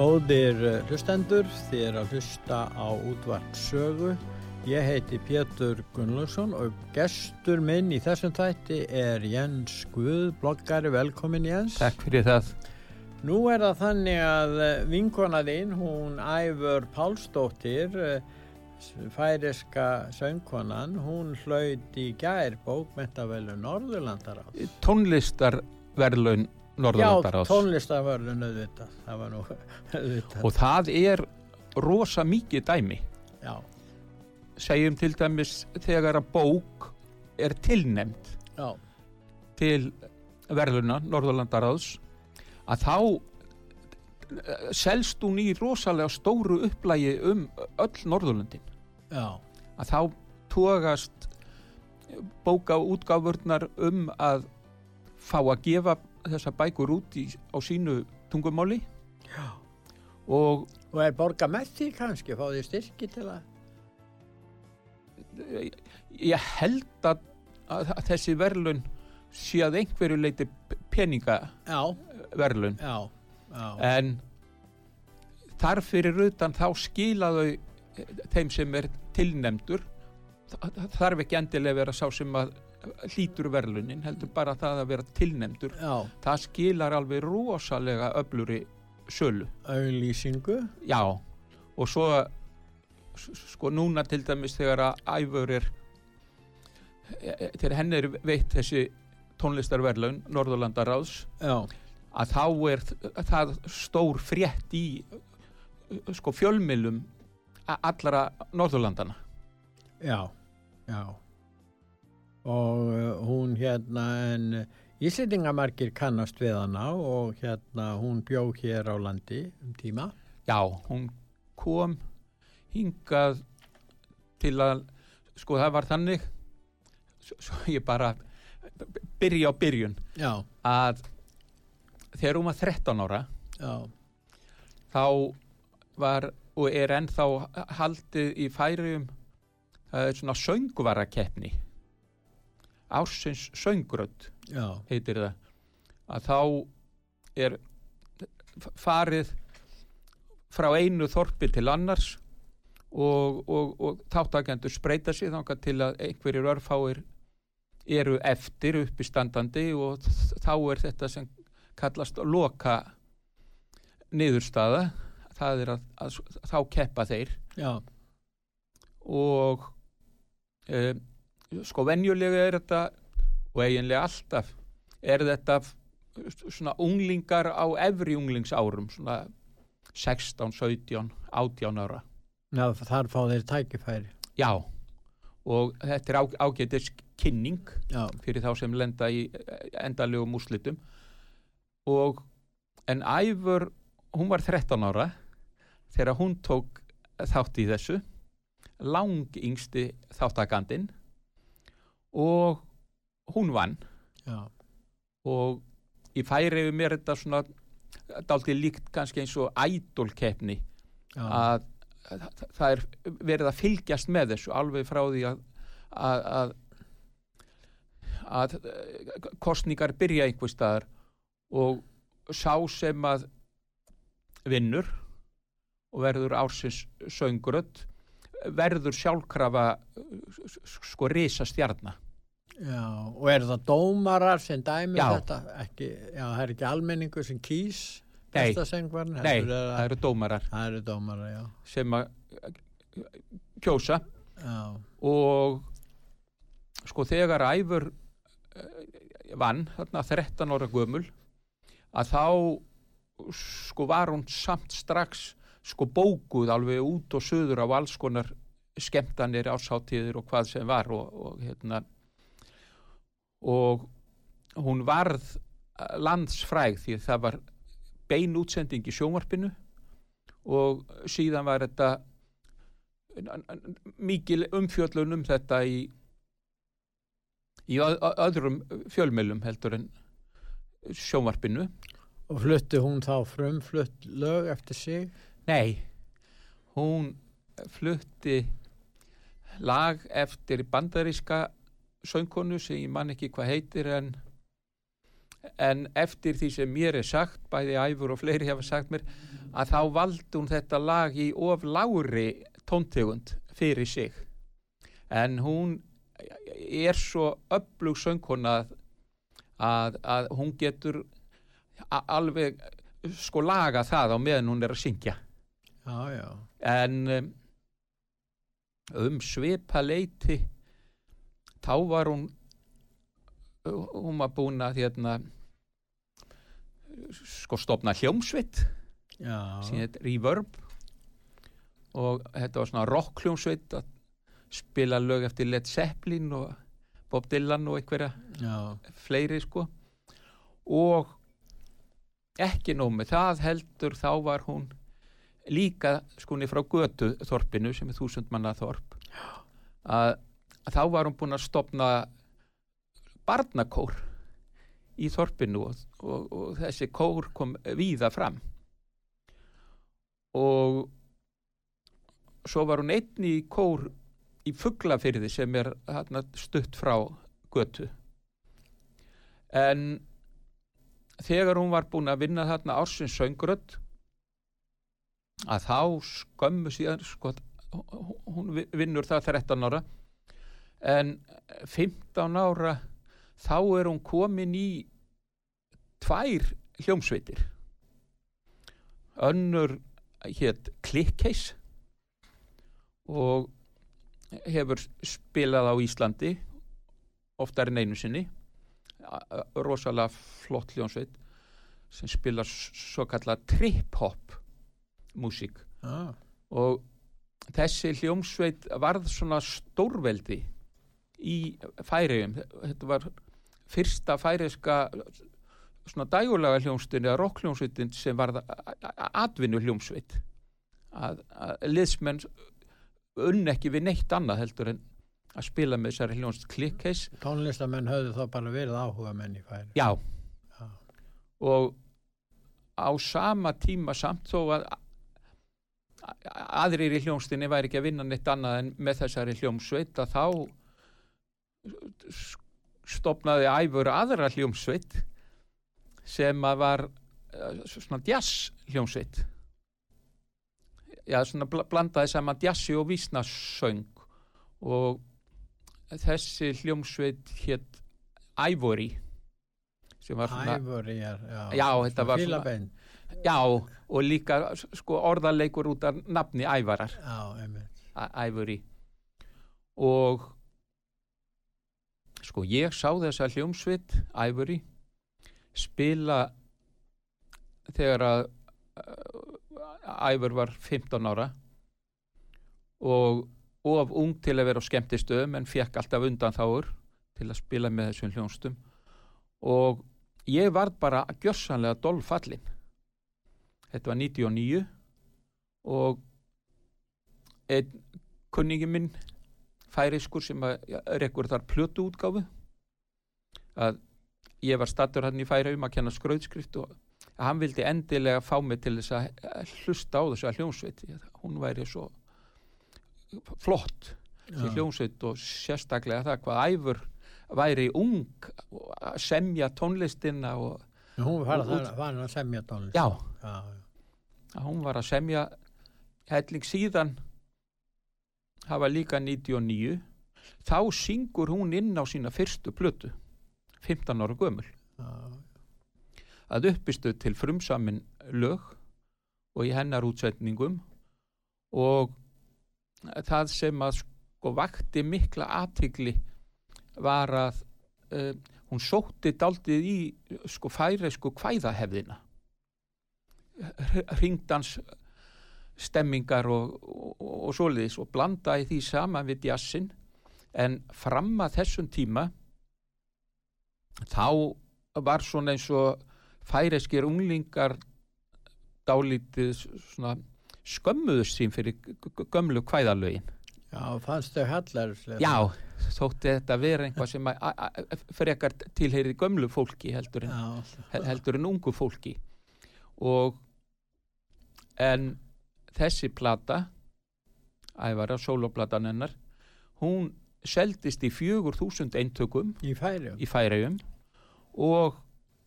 Góðir eh, hlustendur, þið er að hlusta á útvart sögu. Ég heiti Pétur Gunnlaugsson og gestur minn í þessum þætti er Jens Guð, bloggari, velkomin Jens. Takk fyrir það. Nú er það þannig að eh, vinkonaðinn, hún Æfur Pálsdóttir, eh, færiska söngkonan, hún hlaut í gær bókmentavelun Norðurlandar á. Tónlistarverlun Norðurlandaráðs. Já, tónlistarverðun auðvitað, það var nú auðvitað. Og það er rosa mikið dæmi. Já. Segjum til dæmis þegar að bók er tilnemd Já. til verðuna Norðurlandaráðs að þá eh, selst hún í rosalega stóru upplægi um öll Norðurlandin. Já. Að þá tógast bóka útgáfurnar um að fá að gefa þessa bækur út í, á sínu tungumáli Já. og Og er borga með því kannski, fá því styrki til að... ég held að, að, þessi verðlun sé að einhverju leiti peningaverðlun Já, já, já. en þar fyrir utan þá skilaðu þeim sem er tilnemdur þarf ekki endilega vera sá sem að hlítur verðlunin heldur bara það að vera tilnemdur Já, það skilar alveg rosalega öfluri sölu. Auðlýsingu. já og svo sko núna til dæmis þegar að æfur er e, þegar henni er veitt þessi tónlistarverlaun Norðurlandaráðs Já, að þá er það stór frétt í sko fjölmilum allra Norðurlandana já, já. Og uh, hún hérna, en Íslendingamarkir kannast við hana og hérna hún bjó hér á landi um tíma. já, hún kom hingað til að sko það var þannig svo ég bara byrja á byrjun. Já, að þegar hún var 13 ára já, þá var og er ennþá haldið í færium það er svona söngvarakeppni ársins söngrödd já, heitir það að þá er farið frá einu þorpi til annars og, og, og þáttakendur spreita sig þangað til að einhverjir örfáir eru eftir uppi standandi og þá er þetta sem kallast loka niðurstaða. Það er að, að þá keppa þeir. Já, og e, sko venjulega er þetta og eiginlega alltaf er þetta svona unglingar á efri unglingsárum svona 16, 17, 18 ára. Já, þar fá þeir tækifæri. já og þetta er ágætis kynning Já, fyrir þá sem lenda í endalegum úslitum og en Æfur hún var 13 ára þegar hún tók þátt í þessu lang yngsti þáttakandinn og hún vann. Já, og í færi við mér þetta svona dálítið líkt kannski eins og ædolkeppni. Að, að það er verið að fylgjast með þessu alveg frá því að að, að, að kostningar byrja einhver staðar og sá sem að vinnur og verður ársins söngurödd verður sjálfkrafa sko risa stjarnar já, og er það dómarar sem dæmi Já. þetta? Ekki, já, það er ekki almenningu sem kýs Nei. Nei, er það eru dómarar það eru dómarar, já, sem að kjósa já, og sko þegar æfur eh, vann þarna 13 ára gömul að þá sko var hún samt strax sko bókuð alveg út og söður á alls konar skemmtanir, ásáttíðir og hvað sem var og, og hérna og hún varð landsfræg því það var bein útsending í sjónvarpinu og síðan var þetta mikil umfjöllun um þetta í í öðrum fjölmjölum heldur en sjónvarpinu Og flutti hún þá frumflutt lög eftir sig? Nei, hún flutti lag eftir bandaríska söngkonu sem ég man ekki hvað heitir en, en eftir því sem mér er sagt, bæði æfur og fleiri hafa sagt mér, að þá valdi hún þetta lag í of lári tóntegund fyrir sig. En hún er svo öflug söngkona að, að hún getur alveg sko laga það á meðan hún er að syngja Já, já. en um, um svipa leiti þá var hún hún var búin að hérna sko stopna hljómsveit Já. sem heit Reverb og þetta var svona rock hljómsveit að spila lög eftir Led Zeppelin og Bob Dylan og einhverja Já. fleiri sko og ekki nóg með það heldur þá var hún líka skunni frá götu þorpinu sem er þúsund manna þorp að, að þá var hún búin að stopna barnakór í þorpinu og, og, og þessi kór kom víða fram. Og svo var hún einni í kór í fugglafyrði sem er hérna, stutt frá götu. En þegar hún var búin að vinna þarna ársins söngrödd að þá skömmu síðan sko, hún vinnur það 13 ára en 15 ára þá er hún komin í tvær hljómsveitir. Önnur hétt Clickcase og hefur spilað á Íslandi oftar en einu sinni. Rosalega flott hljónsveit sem spilar svo kallað trip-hop músík Ah. og þessi hljómsveit varð svona stórveldi í færiðum þetta var fyrsta færiðska svona dægulega hljómsveitin eða rockhljómsveitin sem varð atvinnu hljómsveit að, að liðsmenn unn ekki við neitt annað heldur en að spila með þessari hljónst klikkheis Tónlistamenn höfðu þá bara verið áhuga menn í færi. já Já. og á sama tíma samt þó að aðrir í hljómsdynni væri ekki að vinna neitt annað en með þessari hljómsveit að þá stopnaði æfur aðra hljómsveit sem að var eh, svona jazz hljómsveit já svona bl blandaði saman jazzi og vísnasöng og þessi hljómsveit hétt Ivory sem var svona Æfur er, já. Já, þetta var svona-. Já, og líka sko orðarleikur út af nafni ævarar, Já, einmitt. Æ- Ivory. Og sko ég sá þessa hljómsveit, Ivory, spila þegar að uh, Ivor var 15 ára og of ung til að vera á skemmtistöðum en fekk alltaf undan þáur til að spila með þessum hljónstum og ég var bara gjörsanlega dolfallin þetta var 99 og einn kunningi minn færiskur sem að rekkur þar plötu útgáfu að ég var stattur hann í færaum að kenna skrauðskrift og hann vildi endilega fá mig til þess að hlusta á þessu að hljónsveit hún væri svo flott því Já. hljónsveit og sérstaklega það hvað æfur væri ung að semja tónlistina og Hún var var að semja tónlist. já, Já, að hún var að semja helling síðan var líka 99 þá syngur hún inn á sína fyrstu plötu 15 ára gömul. Að uppistu til frumsamin lög og í hennar útsetningum og það sem að sko vakti mikla aðtigli var að uh, hún sótti daldið í sko færeisku kvæðahefðina ringdans stemmingar og, og, og svoleiðis og blanda í því saman við jazzin en fram að þessum tíma þá var svona eins og færeskir unglingar dálítið svona skömmuðust sín fyrir gömlu kvæðalögin. Já, fannst þau hallarslega. Já, þótti þetta vera einhvað sem frekar tilheyrið gömlu fólki heldur en, heldur en ungu fólki. Og en þessi plata ævara, soloplatan hennar hún seldist í fjögur þúsund eintökum í færi. í Færeyjum og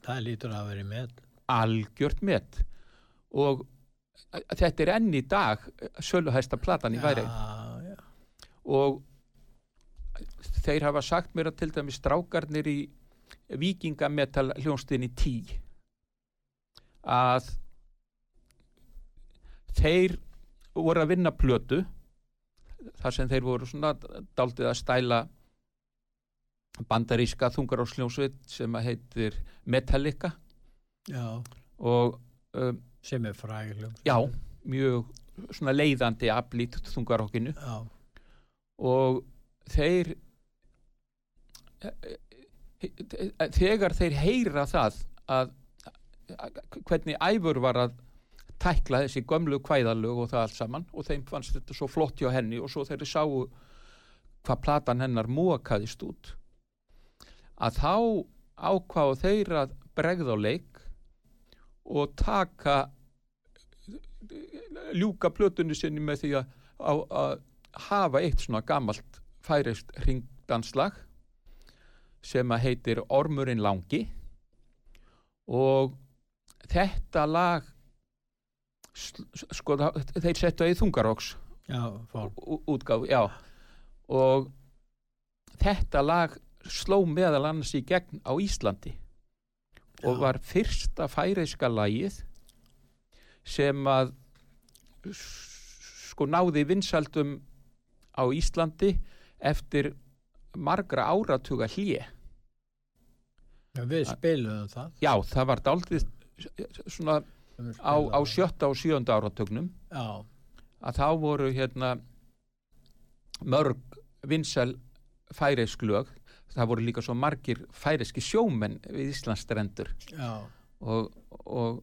Það lítur að vera með. algjört met og þetta er enn í dag söluhæsta platan í Færeyjum Já, já. og þeir hafa sagt mér að til dæmis strákarnir í vikingametal hljónstinni tí að þeir voru að vinna plötu þar sem þeir voru svona daldið að stæla bandaríska þungarársljónsveit sem að heitir Metallica. Já, og um, sem er frægilum. já, mjög svona leiðandi aflít þungarokkinu. Og þeir þegar þeir heyra það að, að hvernig æfur var að tækla þessi gömlu kvæðalög og það allt saman og þeim fannst þetta svo flott hjá henni og svo þeir sáu hvað platan hennar mókaðist út. Að þá ákváðu þeir að bregða á leik og taka ljúka plötunni sinni með því að, að, að hafa eitt svona gamalt færist ringdanslag sem að heitir Ormurinn langi. Og þetta lag sko þeir settu í þungaróks já og þetta lag sló meðal annars í gegn á Íslandi og Já. var fyrsta færeiska lagið sem að sko náði vinsaldum á Íslandi eftir margra áratuga hlje Já, við spiluðum það. já, það var daldið svona á, á sjötta og sjönda áratugnum. Það. Já, að þá voru hérna mörg vinsal færeisk lög. Það voru líka svo margir færeiski sjómenn við Íslandsstrendur. Og, og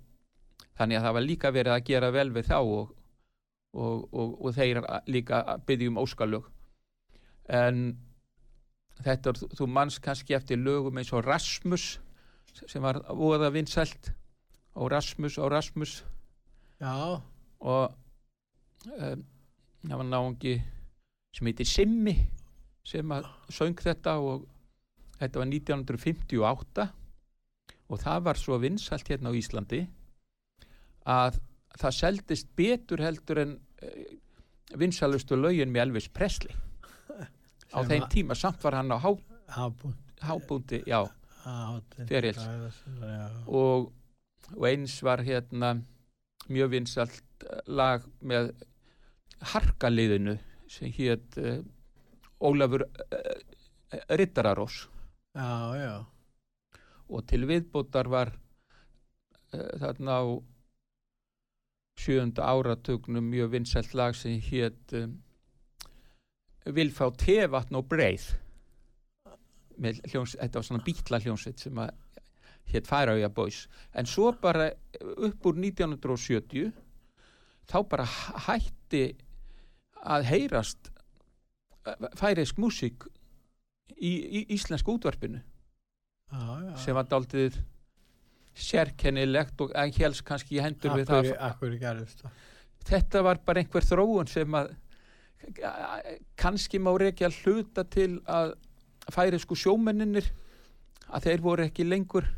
þannig að það var líka verið að gera vel við þá og, og, og, og þeir líka að byggja um óskalög. En þetta, er- þú manns kannski eftir lögum eins og Rasmus sem var voða vinsælt og Rasmus og Rasmus já, og um, það var náungi sem heitir Simmi sem að söng þetta og þetta var 1958 og það var svo vinsælt hérna á Íslandi að það seldist betur heldur en uh, vinsælustu lögin með Elvis Presley. Á þeim tíma samt var hann á hábúndi já. Já, og, og eins var hérna mjög vinsalt lag með harkaliðinu sem hétt uh, Ólafur uh, Rittararós já, já, og til viðbótar var uh, þarna á sjönda áratugnum mjög vinsalt lag sem hétt Vilfá tevatn og breið. Með hljós, þetta var svona bítla hljónsveit sem að hétt Færauja Boys. En svo bara upp úr 1970 þá bara hæ- hætti að heyrast færisk músík í, í íslensk útvarpinu. Já, já. sem var daldið sérkennilegt og helst kannski í hendur við Akkur, það? Akkur þetta var bara einhver þróun sem að kannski má rekja hluta til að færisku sjómenninir að þeir voru ekki lengur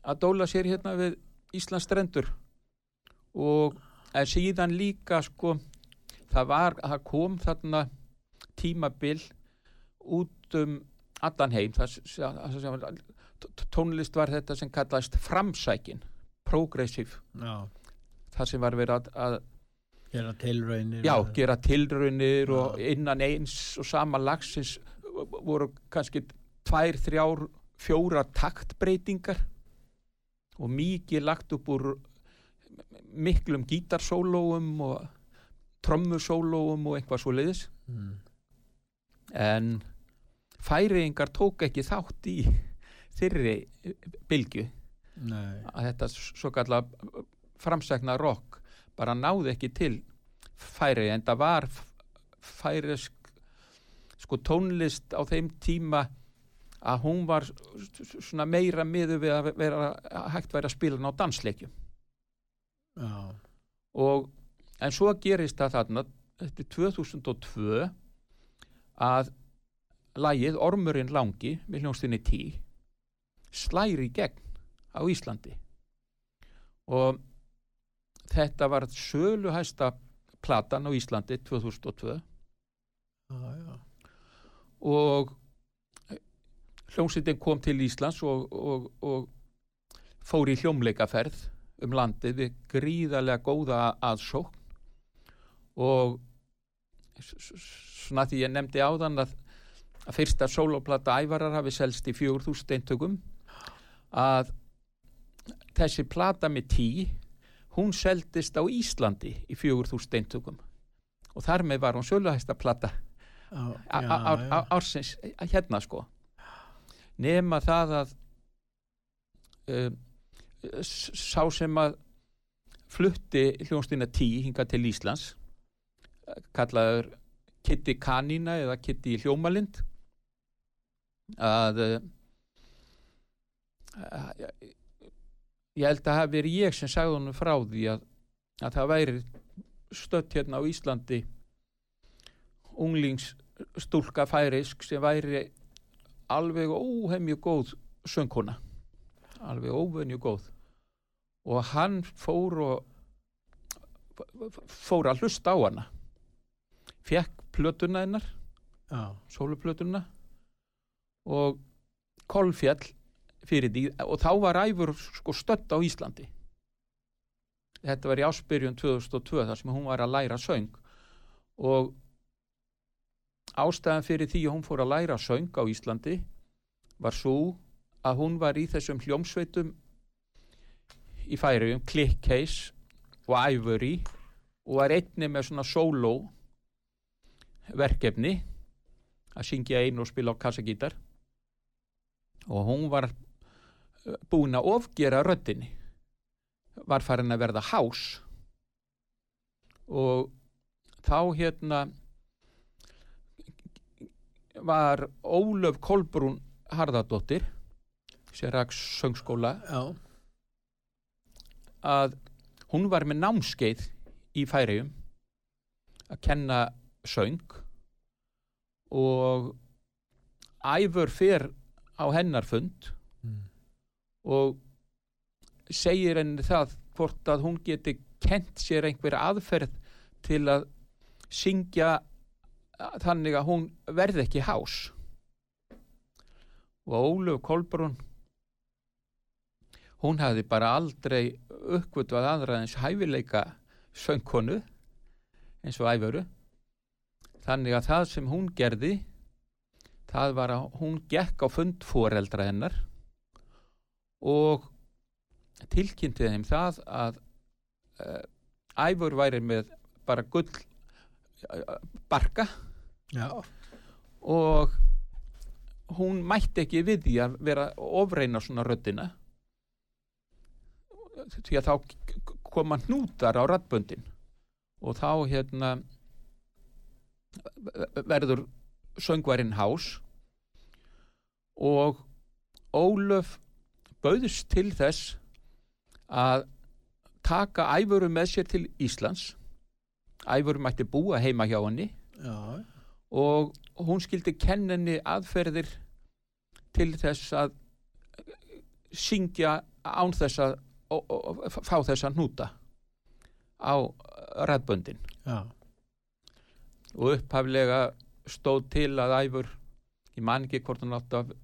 að dóla sér hérna við Íslands strendur og síðan líka sko það var, það kom þarna tímabil út um allan heim það, tónlist var þetta sem kallaðist framsækin progressive, já. það sem var verið að, að Gera tilraunir. já, gera tilraunir og innan eins og sama lagsins voru kannski tvær, þrjár, fjóra taktbreytingar og mikið lagt upp úr miklum gítarsólóum og trommusólóum og eitthvað svo leiðis Mm. en færiðingar tók ekki þátt í þyrri bylgju Nei. að þetta svo kalla framsækna rock bara náði ekki til færi en það var færisk sko tónlist á þeim tíma að hún var svona meira miður við að vera hægt væri að spila hann á dansleikjum Já. og en svo gerist það þarna þetta er 2002 að lægið Ormurinn langi með hljónstinni tí slæri gegn á Íslandi og þetta var söluhæsta platan á Íslandi 2002 Já, já. Og hljómsveitin kom til Íslands og, og, og fór í hljómleikaferð um landið við gríðarlega góða aðsókn. Og svona því ég nefndi áðan að, að fyrsta soloplata ævarar hafi selst í 4000 eintökum að þessi plata með tí hún seldist á Íslandi í 4000 eintökum. Og þar með var hún söluhæsta plata Ársins hérna sko. Nema það að s- sá sem að flutti hljónstina tí hinga til Íslands kallaður Kitty Kanína eða Kitty Hljómalind að uh, ég held að það verið ég sem sagði honum frá því að, að það væri stött hérna á Íslandi unglingsstúlka færisk sem væri alveg óhemju góð söngkona. Alveg óvenju góð. Og hann fór og fór að hlusta á hana. Fekk plötuna hennar Já. sóluplötuna og kolfjall fyrir því. Og þá var æfur sko stödd á Íslandi. Þetta var í áspyrjun 2002 þar sem hún var að læra söng. Og ástæðan fyrir því að hún fór að læra söng á Íslandi var svo að hún var í þessum hljómsveitum í færiðum Click Case og Ivory og var einni með svona solo verkefni að syngja einu og spila á kassagítar. Og hún var eh, búin að ofgera röddinni. Var farin að verða hás. Og þá hérna var Ólöf Kolbrún Harðardóttir sem raks söngskóla Já. að hún var með námskeið í færiðum að kenna söng og æfur fyrr á hennar fund Mm. og segir henni það hvort að hún geti kent sér einhver aðferð til að syngja þannig að hún verði ekki hás. Og Ólöf Kolbrún hún hafði bara aldrei uppgötvað aðra eins hæfileika söngkonu eins og æfuru þannig að það sem hún gerði það var að hún gekk á fund foreldra hennar og tilkynnti þeim það að uh, æfur væri með bara gull uh, barka Já. og hún mætti ekki við því að vera ofreina svona röddina. Því að þá koma hnútar á rattböndin og þá hérna verður söngvarinn hás. Og Ólöf bauðist til þess að taka æfuru með sér til Íslands. Æfuru mætti búa heima hjá henni. Já. Og hún skildi kenninni aðferðir til þess að syngja án þess að og, og, og, fá þess að hnúta á ræðböndin Já. og upphaflega stóð til að æfur ég man ekki hvort hún átt að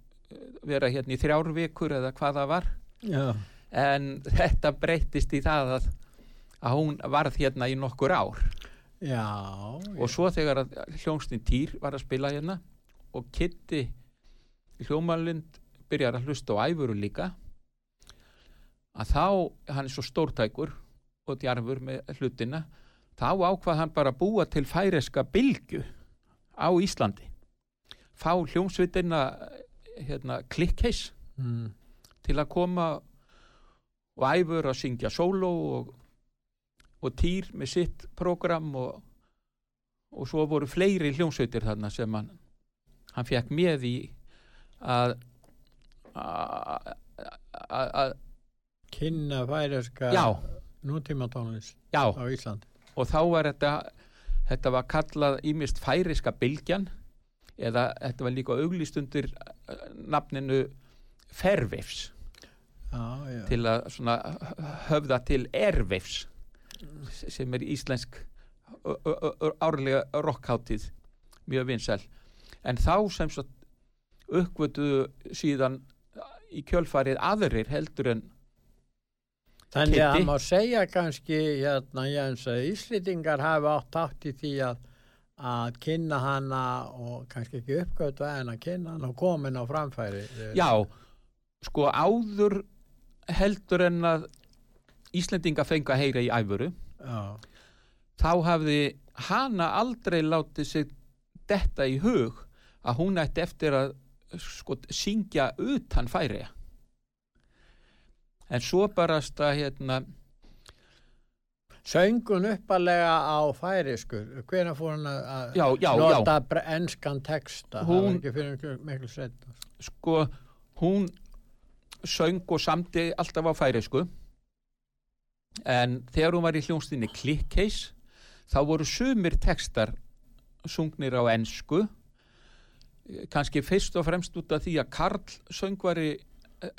vera hérna í þrjár vikur eða hvað það var Já. en þetta breyttist í það að, að hún varð hérna í nokkur ár Já. og svo þegar hljómsninn Týr var að spila hérna og Kitty hljómalind byrjar að hlusta á æfuru líka að þá hann er svo stórtækur og djarfur með hlutina þá ákvað hann bara að búa til færeska bylgu á Íslandi fá hljómsvitina hérna, klikkheis Mm. til að koma og æfur að syngja sóló og, og týr með sitt prógram og, og svo voru fleiri hljómsveitir þarna sem hann, hann fekk með í að að- Kynna færiska nútíma tónlist já á Íslandi. og þá var þetta þetta var kallað ímist færiska bylgjan eða þetta var líka auglýst undir eh, nafninu Fairwaves Já, já. til að svona höfða til Airwaves sem er íslensk árlega rockháttíð mjög vinsæl en þá sem svo uppvötuðu síðan í kjölfarið aðrir heldur en Þannig að það má segja kannski hérna að Íslendingar hafi átt átt í því að að kynna hana og kannski ekki uppgötu en að kynna hana og komin á framfæri. já, sko áður heldur en að Íslendinga fengu að heyra í æfuru Já, þá hafði hana aldrei látið sig detta í hug að hún ætti eftir að sko, syngja utan færiða en svo barast að hérna, Söngun uppalega á færiskur. Hvena fór hann að já, já, nota enskan texta? Það Hún- var ekki fyrir miklu sett. sko hún söng og samti alltaf á færisku en þegar hún var í hljónstinni Clickcase þá voru sumir textar sungnir á ensku. Kannski fyrst og fremst út af því að Karl söngvari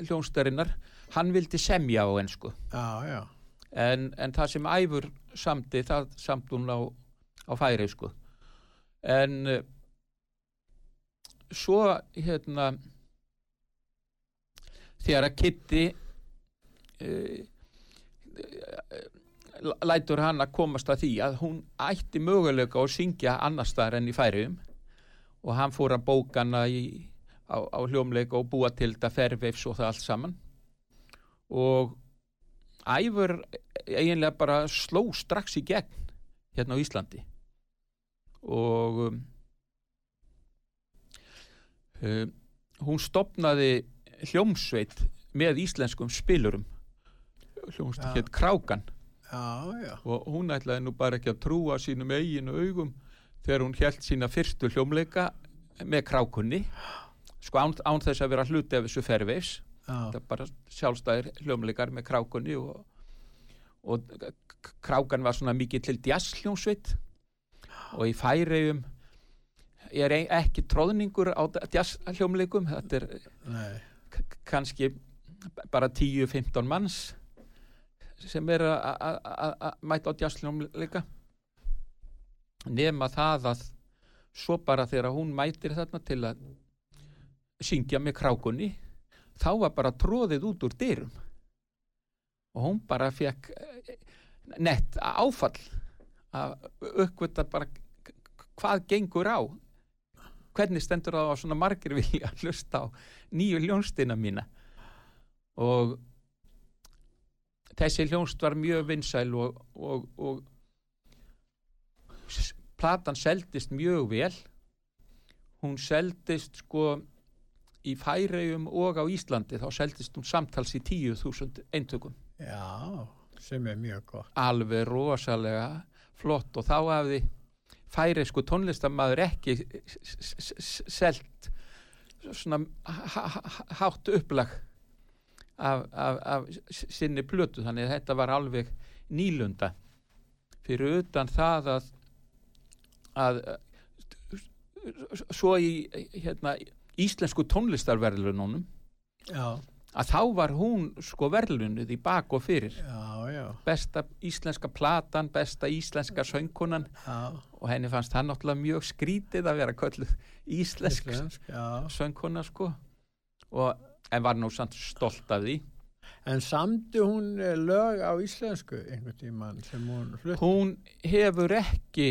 hljónstarinnar hann vildi semja á Já, já. en, en það sem æfur samti það samt hún á, á færeisku en uh, svo hérna þegar að Kitty uh, lætur hann að komast að því að hún ætti möguleika að syngja annar staðar enn í færiðum og hann fór að bóka hana í, á, á hljómleika og búa til þetta ferveifs og það allt saman. Og æfur eiginlega bara sló strax í gegn hérna á Íslandi. Og um, um, hún stopnaði hljómsveit með íslenskum spilurum hljómsveit Já. hétt Krákan. Já, já. og hún ætlaði nú bara ekki að trúa sínum eiginu augum þegar hún held sína fyrstu hljómleika með krákunni. Sko án, án þess að vera hluti af þessu ferveifs Já, þetta er bara sjálfstæðir hljómleikar með krákunni og, og krákan var svona mikið til jazzhljómsveit og í færiðum er ein, ekki tróðningur á jazzhljómleikum þetta er nei. kannski bara 10-15 manns sem er að- mæta á jazzhljómleika nema það að svo bara þegar hún mætir þarna til að syngja með krákunni þá var bara tróðið út úr dyrum. Og hún bara fekk eh, nett áfall að uppvita bara hvað gengur á. Hvernig stendur það á svona margir vilja að hlusta á nýju hljónstina mína? Og þessi hljónst var mjög vinsæl og, og, og platan seldist mjög vel. Hún seldist sko í Færegjum og á Íslandi. Þá seldist hún samtals í 10.000 eintökum. Já, sem er mjög gott. alveg rosalega flott. Og þá hafði færeisku tónlistamæður ekki s- s- s- selt svona hátt upplag af, af, af sinni plötu. Þannig að þetta var alveg nýlunda. Fyrir utan það að að svo í hérna, íslensku tónlistarverðlununum Já, að þá var hún sko verðlunuð í bak og fyrir. Já, já. besta íslenska platan, besta íslenska söngkonan. Já, og henni fannst það náttúrulega mjög skrítið að vera kölluð íslensk söngkona sko. Og en var nú samt stolt af því. En samdi hún eh, lög á íslensku einhvern tíman sem hún flutt? hún hefur ekki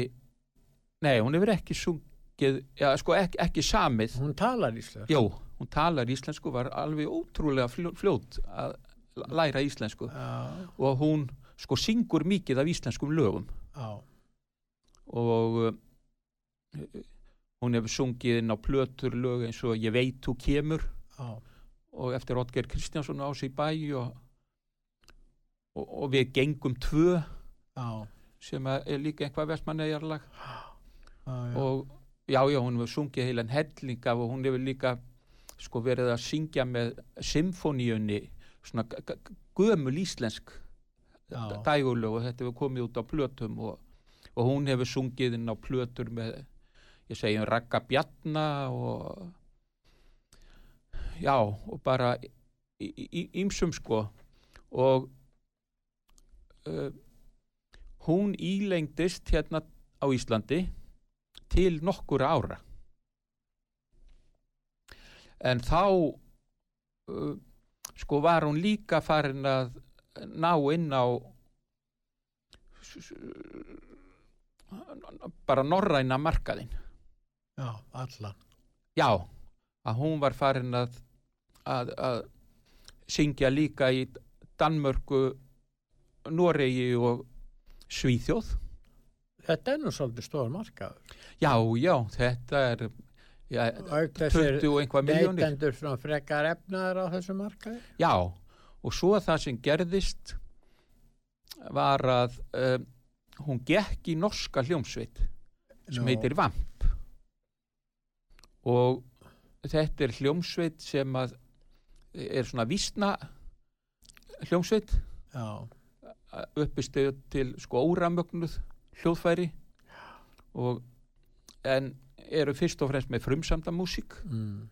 nei, hún hefur ekki sungið já, sko ekki, ekki samið. Hún talar íslensku? Jó, hún talar íslensku var alveg ótrúlega fljó, fljót að læra íslensku. Já, og hún sko syngur mikið af íslenskum lögum. Já, og uh, hún hefur sungið inn á plötur lög eins og Ég veit þú kemur. Já, og eftir Otger Kristjánsson á sig bæ og, og, og við gengum tvö já, sem er líka einhvað vestmannegarlag og já, já, hún hefur sungið heilan helling af og hún hefur líka sko verið að syngja með symfoníunni svona gömul íslensk Já. dægulög og þetta hefur komið út á plötum og, og hún hefur sungið inn á plötur með ég segi um Ragga Bjarna og já, og bara ímsum sko. Og uh, hún ílengdist hérna á Íslandi til nokkura ára. En þá uh, sko var hún líka farin að ná inn á bara norræna markaðin já, allan. já, að hún var farin að, að, að syngja líka í Danmörku Noregi og Svíþjóð Þetta er nú svolítið stór markaður. já, já, þetta er já, Auk þessir 20 og einhvað miljónir neytendur svona frekar efnaður á þessu markaði. Já, og svo það sem gerðist var að um, hún gekk í norska hljómsveit sem Nú. heitir Vamp og þetta er hljómsveit sem að er svona vísna hljómsveit. Já, uppistöð til sko óramögnuð hljóðfæri. Og en eru fyrst og fremst með frumsamda músík. Mm.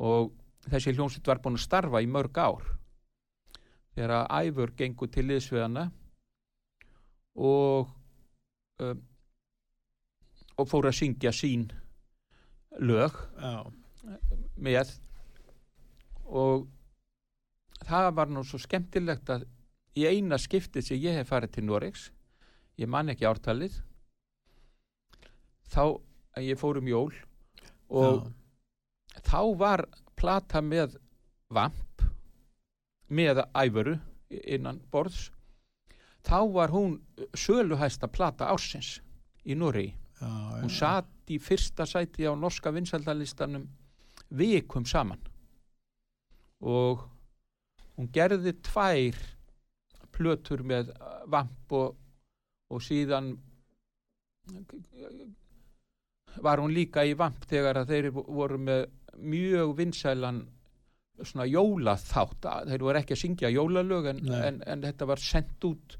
og þessi hljómsveit var búin að starfa í mörg ár. Þegar að æfur gengur til liðsveðana og um, og fór að syngja sín lög já, með og það var nú svo skemmtilegt að í eina skiptið sem ég hef farið til Noregs ég man ekki ártalið þá að ég fór um jól og já, þá var plata með vamp með æfuru innan borðs. Þá var hún söluhæsta plata ársins í Noregi. Já, hún satt í fyrsta sæti á norska vinsaldalistanum vikum saman og hún gerði tvær plötur með vamp og, og síðan var hún líka í vamp þegar að þeir voru með mjög vinsælan svona jólaþátt. Þeir voru ekki að syngja jólalög en, en, en þetta var sendt út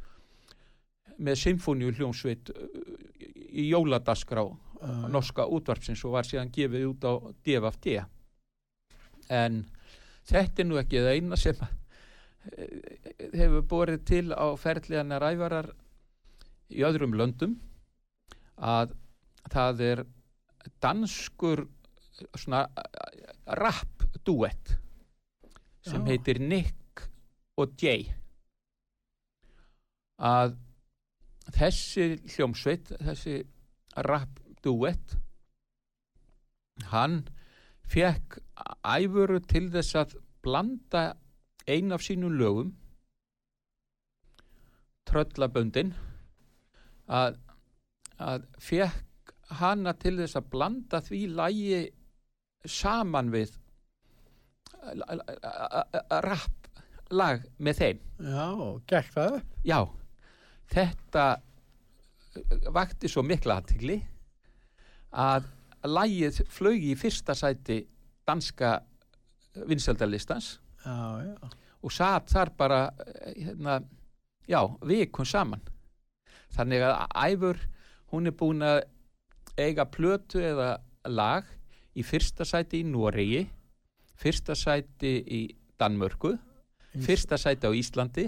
með symfóníu hljómsveit í jóladaskrá Já, norska útvarpsins og var síðan gefið út á DFFD en þetta er nú ekki það eina sem eh, hefur borið til á ferðliðana rævarar í öðrum löndum að það er danskur svona rap duett sem Já. heitir Nick og Jay að þessi hljómsveit þessi rap duett hann fekk æfuru til þess að blanda ein af sínum lögum tröllaböndin að, að fekk hana til þess að blanda því lægi saman við rap lag með þeim. Já, gekk það já, þetta vakti svo mikla aðtigli að lægið flög í fyrsta sæti danska já, og satt þar bara eh, hérna, já, vikun saman. Þannig að æfur hún er búin að eiga plötu eða lag í fyrsta sæti í Noregi fyrsta sæti í Danmörku fyrsta sæti á Íslandi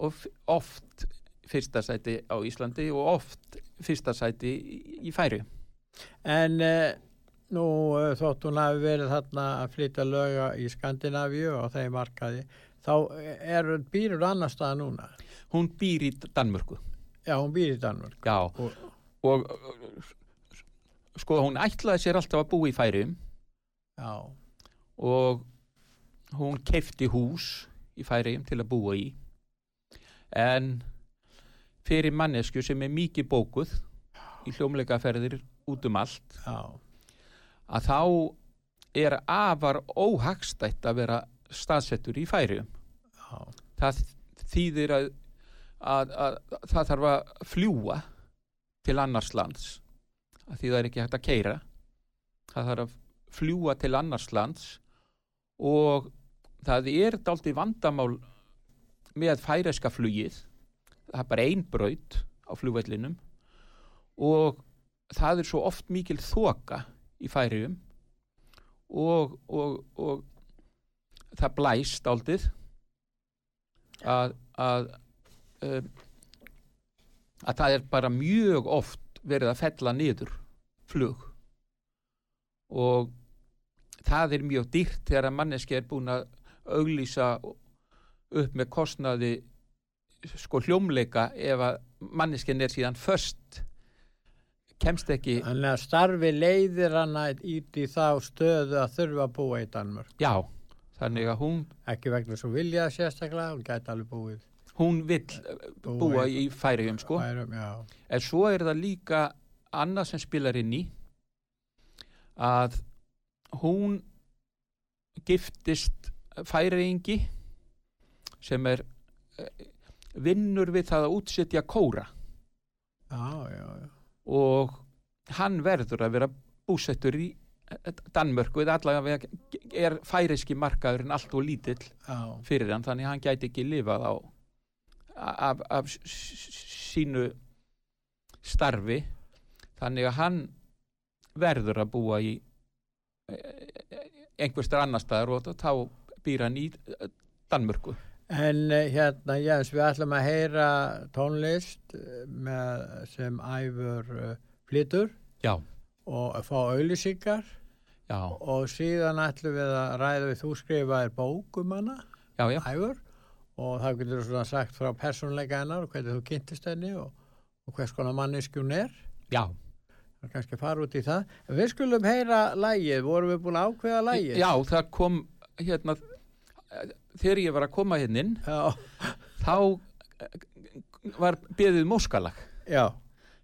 og oft fyrsta sæti á Íslandi og oft fyrsta sæti í færi En eh, nú eh, þótt hún hafi verið þarna að flytja löga í Skandinavíu og þeim markaði, þá er býrur annar staða núna. hún býr í Danmörku. Já, hún býr í Danmörk. já, Og, og uh, sko hún ætlaði sér alltaf að búa í færium já, og hún kefti hús í færiðum til að búa í. En fyrir mannesku sem er mikið bókuð í hljómleikaferðir út um allt já, að þá er afar óhagstætt að vera staðsettur í færiðum já, það þýðir að, að, að, það þarf að fljúa til annars lands að því það er ekki hægt að keira það þarf að fljúa til annars lands og það er dálítið vandamál með færeska flugið. Það er bara ein braut á flugvellinum og það er svo oft mikil þoka í færiðum og, og, og það blæst dálítið að, að, um, að það er bara mjög oft verið að fella niður flug. Og það er mjög dýrt þegar að manneski er búin að auglýsa upp með kostnaði sko hljómleika ef að manneskin er síðan först kemst ekki Þannig að starfi leiðir hana ít í þá stöðu að þurfa að búa í Danmörk. já, þannig að hún Ekki vegna svo vilja sérstaklega, hún gæti alveg búið. hún vill búa í færiðum sko Færum, En svo er það líka annað sem spilar inn í að hún giftist færiðingi sem er eh, vinnur við það að útsetja kóra já, já, já. Og hann verður að vera búsettur í eh, Danmörku eða allavega er færiski markaðurinn allt og lítill já. fyrir hann þannig hann gæti ekki lifað á af, af sínu starfi þannig að hann verður að búa í einhverstur annar staðar og þá býr hann í eh, Danmörku En eh, hérna, Jens, við ætlum að heyra tónlist eh, með, sem æfur uh, flytur. Já, og fá auðlýsingar og síðan ætlum við að ræða við þú skrifaðir bók um hana, já, já, æfur og þá getur svona sagt frá persónleika hennar og hvernig þú kynntist henni og, og hvers konar manneskjún er. Já. Það er kannski að fara út í það. Við skulum heyra lægið, vorum við búin að ákveða lægið? já, það kom hérna eh, þegar ég var að koma hérna inn Já, þá eh, var beðið móskalag já,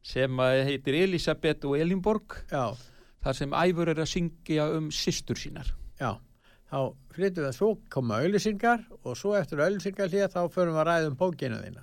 sem heitir Elisabeth og Elinborg já, þar sem æfur er að syngja um systur sínar. Já. Þá flyttum við að svo koma auðlýsingar og svo eftir auðlýsingar hlýja þá förum við að ræða um bókina þína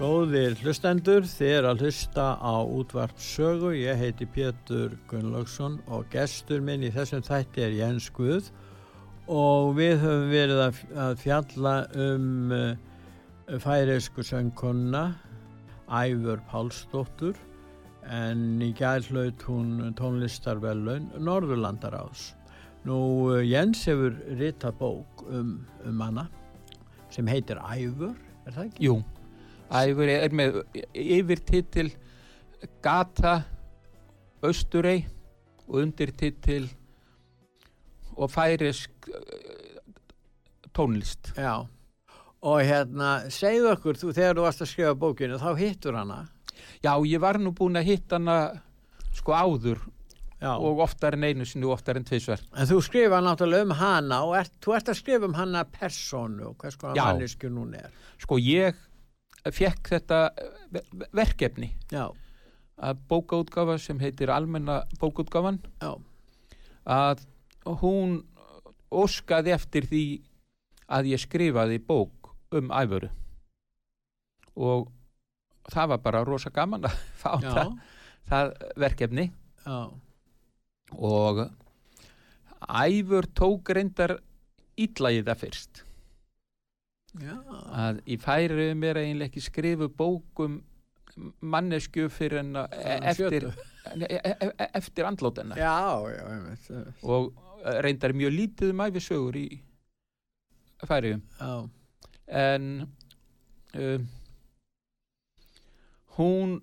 Góðir hlustendur, þið er að hlusta á útvart sögu. Ég heiti Pétur Gunnlaugsson og gestur minn í þessum þætti er Jens Guð og við höfum verið að, fjalla um uh, færiðsku söngkonna Æfur Pálsdóttur en í gæð hlaut hún tónlistarvelun Norðurlandaráðs. Nú uh, Jens hefur ritað bók um, um hana sem heitir Æfur, er það ekki? Jú. Æfur er með yfirtitil Gata Östurei og undirtitil og færisk tónlist. Já, og hérna segðu okkur, þú, þegar þú varst að skrifa bókinu þá hittur hana? Já, ég var nú búin að hitta hana sko áður Já. og oftar en einu og oftar en tvisvar. En þú skrifa náttúrulega um hana og ert, þú ert að skrifa um hana personu og hvers konar Já. mannisku hún er. Sko ég fekk þetta verkefni. Já, að bókaútgafa sem heitir almenna bókaútgafan já, að hún óskaði eftir því að ég skrifaði bók um æfuru og það var bara rosa gaman að fá það, það verkefni. Já, og æfur tók reyndar illa í það fyrst já, að í færi mér eiginlega ekki skrifu bókum mannesku fyrir en eftir, e- e- e- eftir andlótena og reyndar mjög lítið um æfisögur í færiðum en um, hún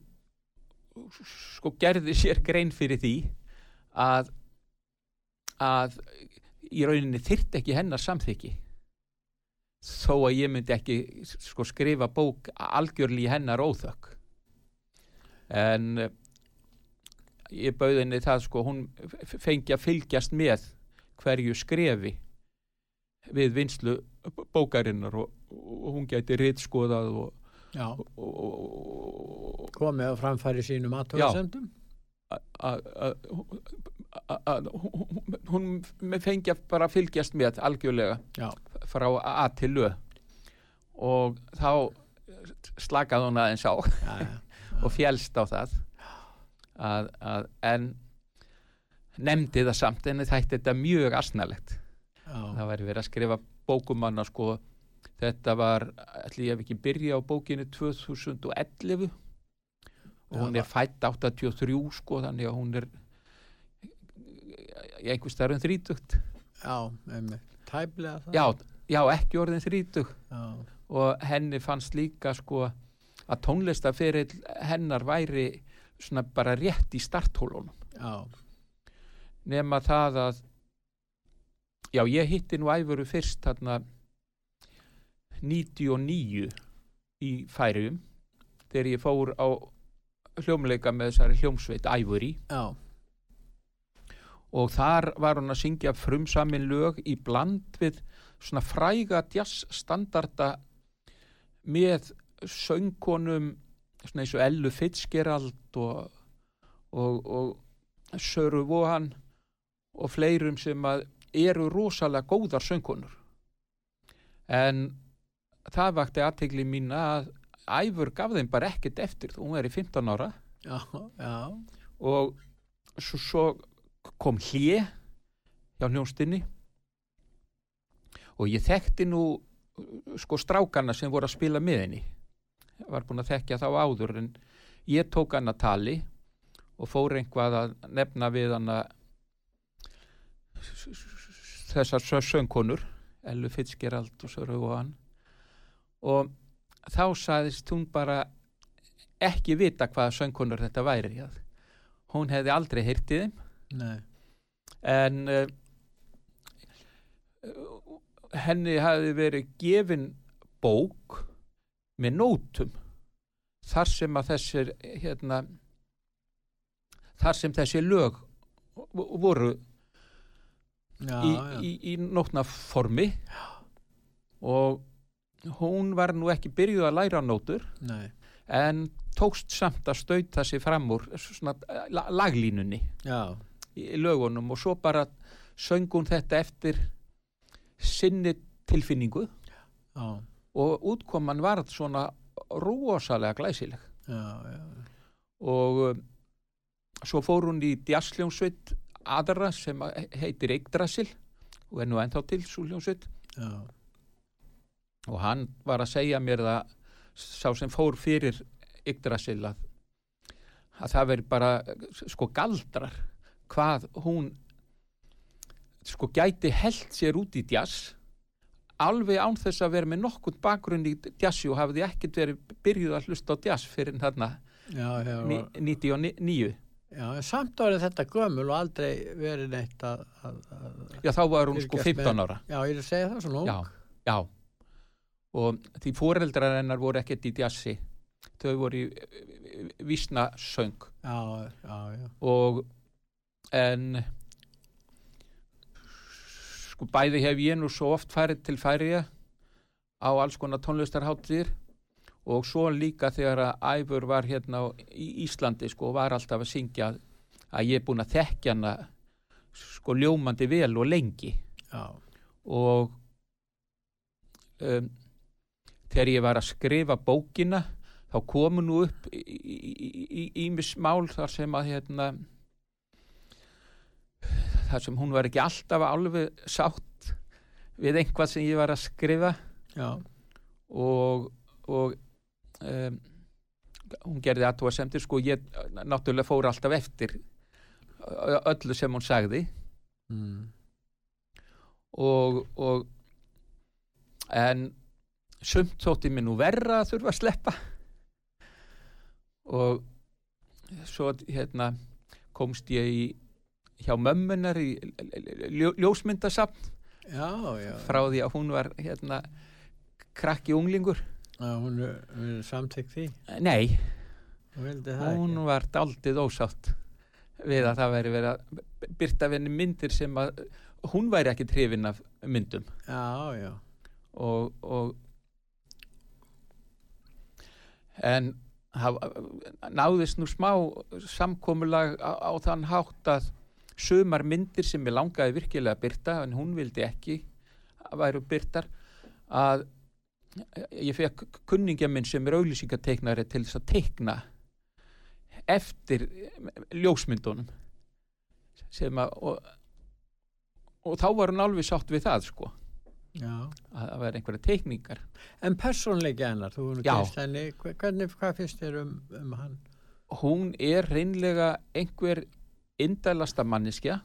sko gerði sér grein fyrir því að að í rauninni þyrrt ekki hennar samþykki þó að ég myndi ekki sko skrifa bók algjörli í hennar óþökk. En eh, ég bauði henni það sko hún fengi að fylgjast með hverju skrefi við vinslu bókarinnar og, og hún gæti ritskoðað og, og, og, komið á framfæri sínum aðtóðasendum að að- að hún fengi að bara fylgjast með algjörlega Já, frá A til Ö. Og þá slakaði hún aðeins á já, já, og fjælst á það að, að, en nefndi það samt en þætti þetta mjög asnalegt. Það væri verið að skrifa bókumanna sko. Þetta var, ætli ég hef ekki byrja á bókinu 2011 og Já, hún er fætt 83 sko þannig að hún er einhver starfum þrítugt. Já, tæplega það. Já, já, ekki orðin þrítug já, og henni fannst líka sko að tónlistaferill hennar væri svona bara rétt í starthólunum. Já, nema það að já ég hitti nú æfuru fyrst þarna 99 í færium þegar ég fór á hljómleika með þessari hljómsveit æfuri já, og þar var hún að syngja frumsamin lög í bland við svona fræga jazzstandarda með söngkonum svona eins og Ellu Fitzgerald og, og, og Söru Vohan og fleirum sem eru rosalega góðar söngkonur. En það vakti aðtegli mín að Æfur gaf þeim bara ekkert eftir þú er í 15 ára. Já, já, og svo, svo kom hlje hjá hljónstinni og ég þekkti nú sko strákana sem voru að spila með henni. Var búin að þekkja þá áður en ég tók hann að tali og fór einhvað að nefna við hann að þessar sö- söngkonur Ellu Fitzgerald og Söru og hann og þá saðist hún bara ekki vita hvaða söngkonur þetta væri hún hefði aldrei heyrtið þeim nei, en uh, henni hafi verið gefin bók með nótum þar sem að þessir hérna þar sem þessi lög vo- voru já, í, já, í, í nótna formi og hún var nú ekki byrjuð að læra nótur nei, en tókst samt að stauta sig fram úr svona eh, la- laglínunni. Já, í lögunum og svo bara söng hún þetta eftir sinni tilfinningu. Já, og útkoman var svona rosalega glæsileg. Já, og um, svo fór hún í djassljónsveit aðra sem heitir Yggdrasil og er nú ennþá til já, og hann var að segja mér það sá sem fór fyrir Yggdrasil að, að það veri bara sko galdrar hvað hún sko gæti held sér út í djass alveg án þess að vera með nokkurt bakgrunn í djassi og hafði ekkert verið byrjuð að hlusta á djass fyrir þarna já, já, ní- 99 já, samt árið þetta gömul og aldrei verið neitt að, að, að já þá var hún sko Fylgjast 15 með- ára. Já, ég er að segja það svona já, já. Og því foreldrar hennar voru ekkert í djassi. Þau voru í vísna söng já, já, já, og en sko bæði hef ég nú svo oft farið til færiða á alls konar tónlistarháttir og svo líka þegar að Æfur var hérna í Íslandi sko var alltaf að syngja að, að ég er búin að þekkja hana sko ljómandi vel og lengi já, og um, þegar ég var að skrifa bókina þá komu nú upp ímis mál þar sem að hérna þar sem hún var ekki alltaf alveg sátt við einhvað sem ég var að skrifa. Já, og, og um, hún gerði aðtúasemdir sko ég náttúrulega fór alltaf eftir öllu sem hún sagði. Mm. og, og en sumt þótti mér nú verra að þurfa að sleppa. Og svo hérna komst ég í hjá mömmunar í ljó, ljósmyndasafn já, já, frá því að hún var hérna krakki unglingur. Já hún er samþykkt því? Nei, hún hún var daldið ósátt við að það væri verið að byrta við henni myndir sem að hún væri ekki trefin af myndum. Já, já, og, og en hafa, náðist nú smá samkomulag á, á þann hátt að sumar myndir sem ég langaði virkilega að byrta en hún vildi ekki að væru byrtar að ég fekk kunningja minn sem er auglýsingateiknari til þess að teikna eftir ljósmyndunum sem að og, og þá var hún alveg sátt við það sko. Já. Að það væri einhverja teikningar. En persónleiki hennar, þú Já. kynst henni. Hve- hvernig, hvað finnst þér um, um hann? Hún er reynlega einhver indælasta manneskja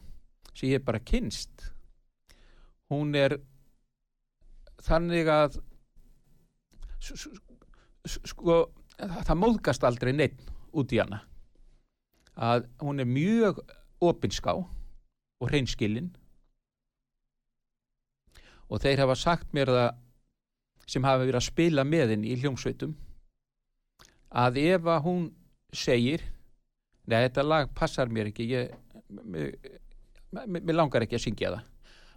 sem ég bara kynst hún er þannig að sko það, móðgast aldrei neitt út í hana. Að hún er mjög opinská og hreinskilin. Og þeir hafa sagt mér það sem hafa verið að spila með henni í hljómsveitum að ef að hún segir nei þetta lag passar mér ekki ég, mér, langar ekki að syngja það.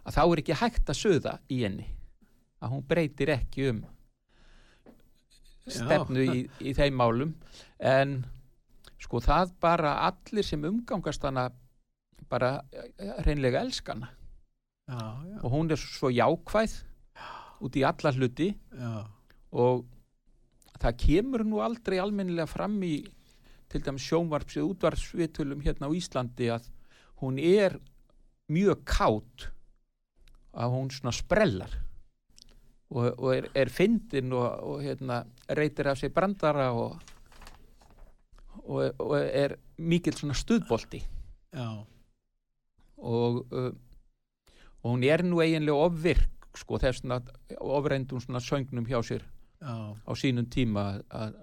Að þá er ekki hægt að söða í henni að hún breytir ekki um stefnu í, í þeim málum. En sko það bara allir sem umgangast hana bara eh, hreinlega elskana já, já, og hún er svo jákvæð út í alla hluti. Já, og það kemur nú aldrei almennilega fram í til dæmis sjónvarps eða útvarsvitulum hérna á Íslandi að hún er mjög kátt að hún svona sprellar og, og er, er fyndin og, og hérna reytir af sig brandara og, og, og er mikill svona og, uh, og hún er nú eiginlega ofvirk sko þess að ofreindum svona söngnum hjá sér já, á sínum tíma að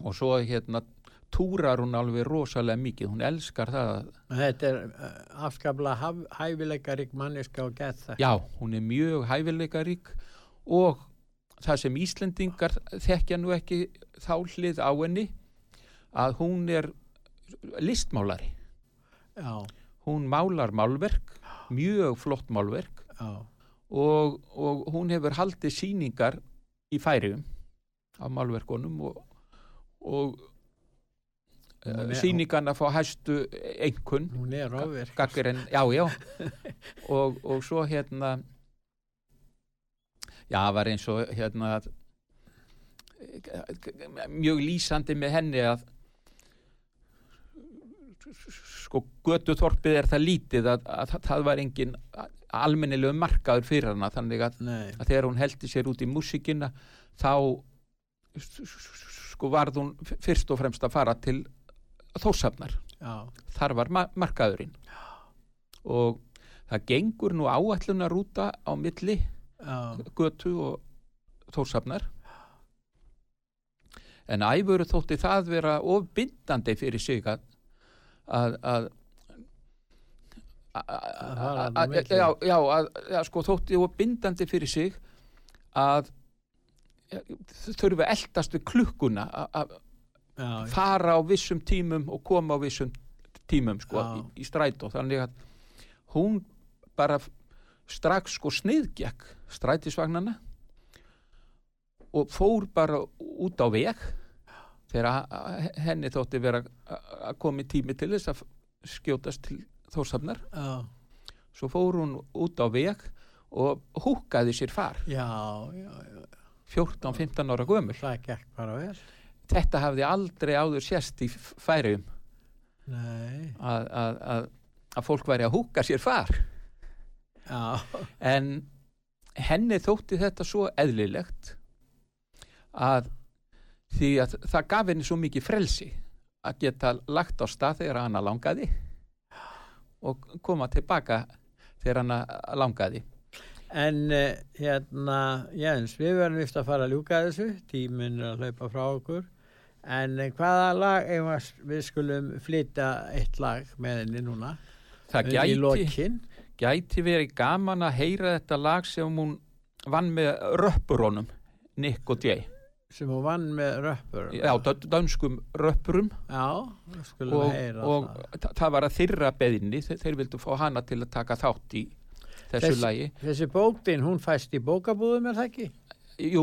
og svo hérna túrar hún alveg rosalega mikið, hún elskar það að, þetta er uh, afskaplega hæfileikarík manneska og gett það já, hún er mjög hæfileikarík og það sem Íslendingar þekkja nú ekki þá hlið á henni að hún er listmálari. Já, hún málar málverk mjög flott málverk. Og, og hún hefur haldið síningar í færium á málverkunum og, og Hún uh, er- síningarna fá hæstu er en, já, já. Og, og svo hérna já, það var eins og hérna mjög lýsandi með henni að sko götuþorpið er það lítið að, að, að það var engin almennilegu markaður fyrir hana þannig að, að þegar hún heldi sér út í músíkina þá sko varð hún fyrst og fremst að fara til þósafnar já, þar var ma markaðurinn. Og það gengur nú áallunar rúta á milli já, götu og þórsafnar en æfuru þótti það vera ofbindandi fyrir sig að að að Að að- já, já, að, að sko þótti og bindandi fyrir sig að þurfa að eldast við klukkuna að- fara á vissum tímum og koma á vissum tímum sko, í, í strætó. Þannig að hún bara strax sko sniðgekk strætisvagnana og fór bara út á veg þegar henni þótti vera að komi tími til þess að skjótast til þórsafnar svo fór hún út á veg og húkaði sér far. Já, já, já, 14-15 ára gömul. Það gekk bara vel. Þetta hafði aldrei áður sérst í f- færiðum nei, að, að, að, að fólk væri að húka sér far já, en henni þótti þetta svo eðlilegt að því að það gaf henni svo mikið frelsi að geta lagt á stað þegar hana langaði og koma tilbaka þegar hana langaði En uh, hérna, Jens, við verðum vist að fara að ljúka þessu, tíminn er að hlaupa frá okkur. En uh, hvaða lag, ef við skulum flytja eitt lag með henni núna, það í gæti, lokin. gæti verið gaman að heyra þetta lag sem hún vann með röppurónum Nick og Jay sem hún vann með röppur. já, dönskum röppurum Já, skulum og, heyra og það. þa- það var að þyrra beðinni þeir vildu fá hana til að taka þátt í þessu Þess- lagi Þessi bókdinn, hún fæst í bókabúðum, er það ekki? jú,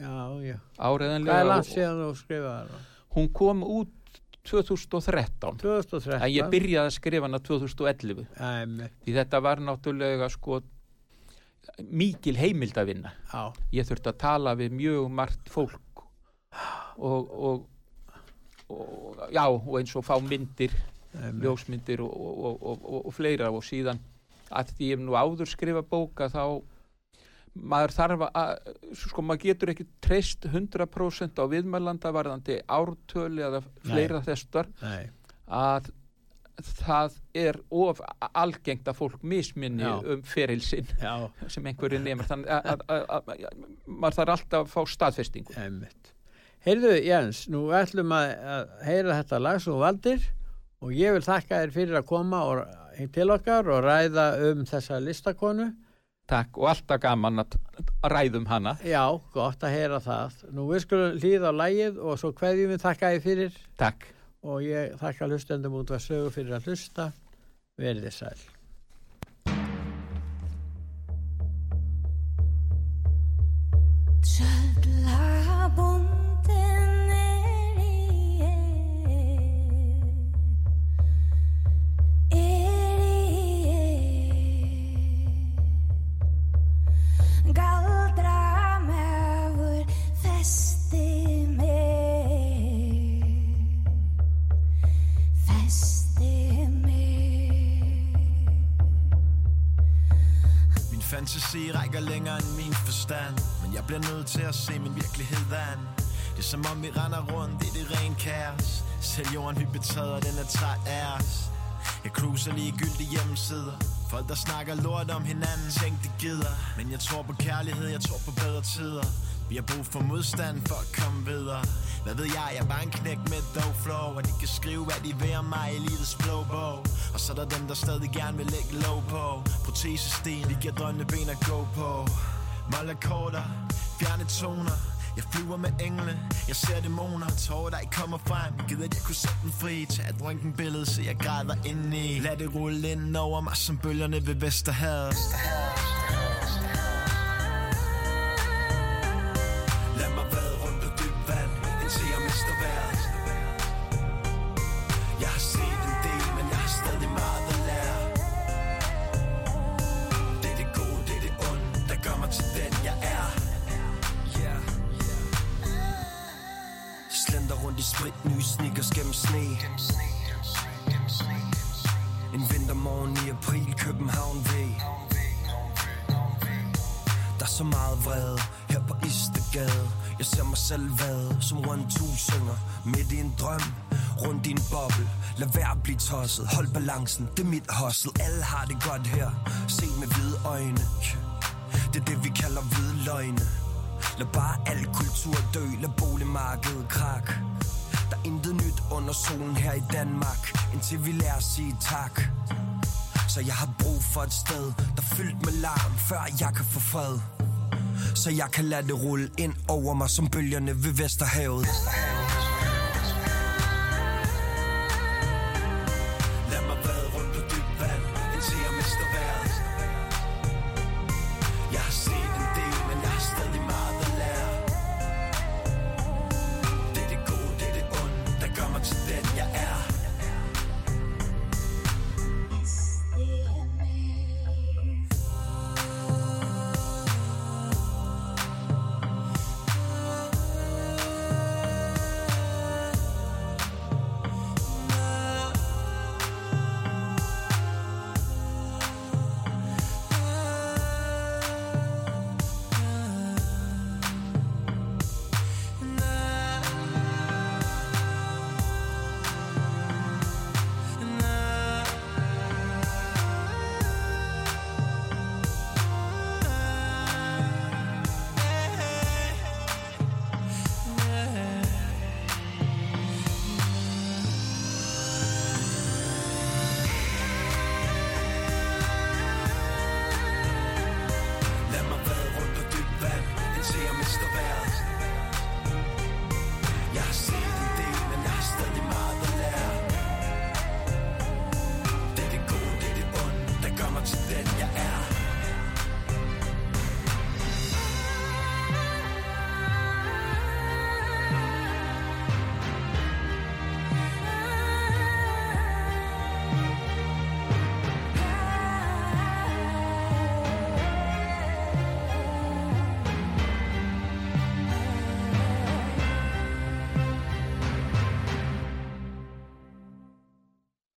Já, já. Hvað er langt síðan þú skrifaði það? hún kom út 2013 2013? en ég byrjaði að skrifa hana 2011 Æmi, því þetta var náttúrulega sko mikil heimildavinna já, ég þurfti að tala við mjög margt fólk og, og, og já, og eins og fá myndir æmi. ljósmyndir og, og, og, og, og fleira og síðan að því ég hef nú áður skrifa bóka þá maður þarf að sko maður getur ekki treyst 100% á viðmælanda varðandi ártölu eða fleira þessar. Nei, að það er of algengt að fólk misminni Já. um ferilsinn sem einhverju nefnir þannig að, að, að, að, að maður þarf alltaf að fá staðfestingu. Einmitt. Heyrðu Jens, nú ætlum að, að heyra þetta lag svo valdir og ég vil þakka þér fyrir að koma og, til okkar og ræða um þessa listakonu. Takk og alltaf gaman að ræðum hana Já, gott að heyra það. Nú við skulum hlýða á lagið og svo hverjum við þakka þér fyrir Takk og ég þakka hlustendum út að sögu fyrir að hlusta. Verðið sæl. Fantasi rækker længere end min forstand. Men jeg bliver nødt til at se min virkelighed an Det er som om vi render rundt i det ren kaos. Selv jorden vi betræder, den er træt af os. Jeg cruiser ligegyldige hjemmesider. Folk der snakker lort om hinanden Tænk det gider. Men jeg tror på kærlighed, jeg tror på bedre tider. Vi har brug for modstand for at komme videre. Hvad ved jeg, jeg er bare en knæk med et dough flow Og de kan skrive hvad de vil om mig i livets blå bog Og så er der dem der stadig gerne vil lægge lov på. Protesesten, vi giver drømme ben at gå på. Målakkorder, fjerne toner. Jeg flyver med engle, jeg ser dæmoner. Tårer der ikke kommer frem, gider at jeg kunne sætte den fri? Tag et røntgen billede, så jeg græder indeni. Lad det rulle ind over mig som bølgerne ved Vesterhavet Vesterhavet. Det hustle Alle har det godt her, se med hvide øjne. Det er det vi kalder hvide løgne Lad bare al kultur dø, lad boligmarkedet krak. Der er intet nyt under solen her i Danmark Indtil vi lærer at sige tak. Så jeg har brug for et sted, der er fyldt med larm Før jeg kan få fred. Så jeg kan lade det rulle ind over mig Som bølgerne ved Vesterhavet.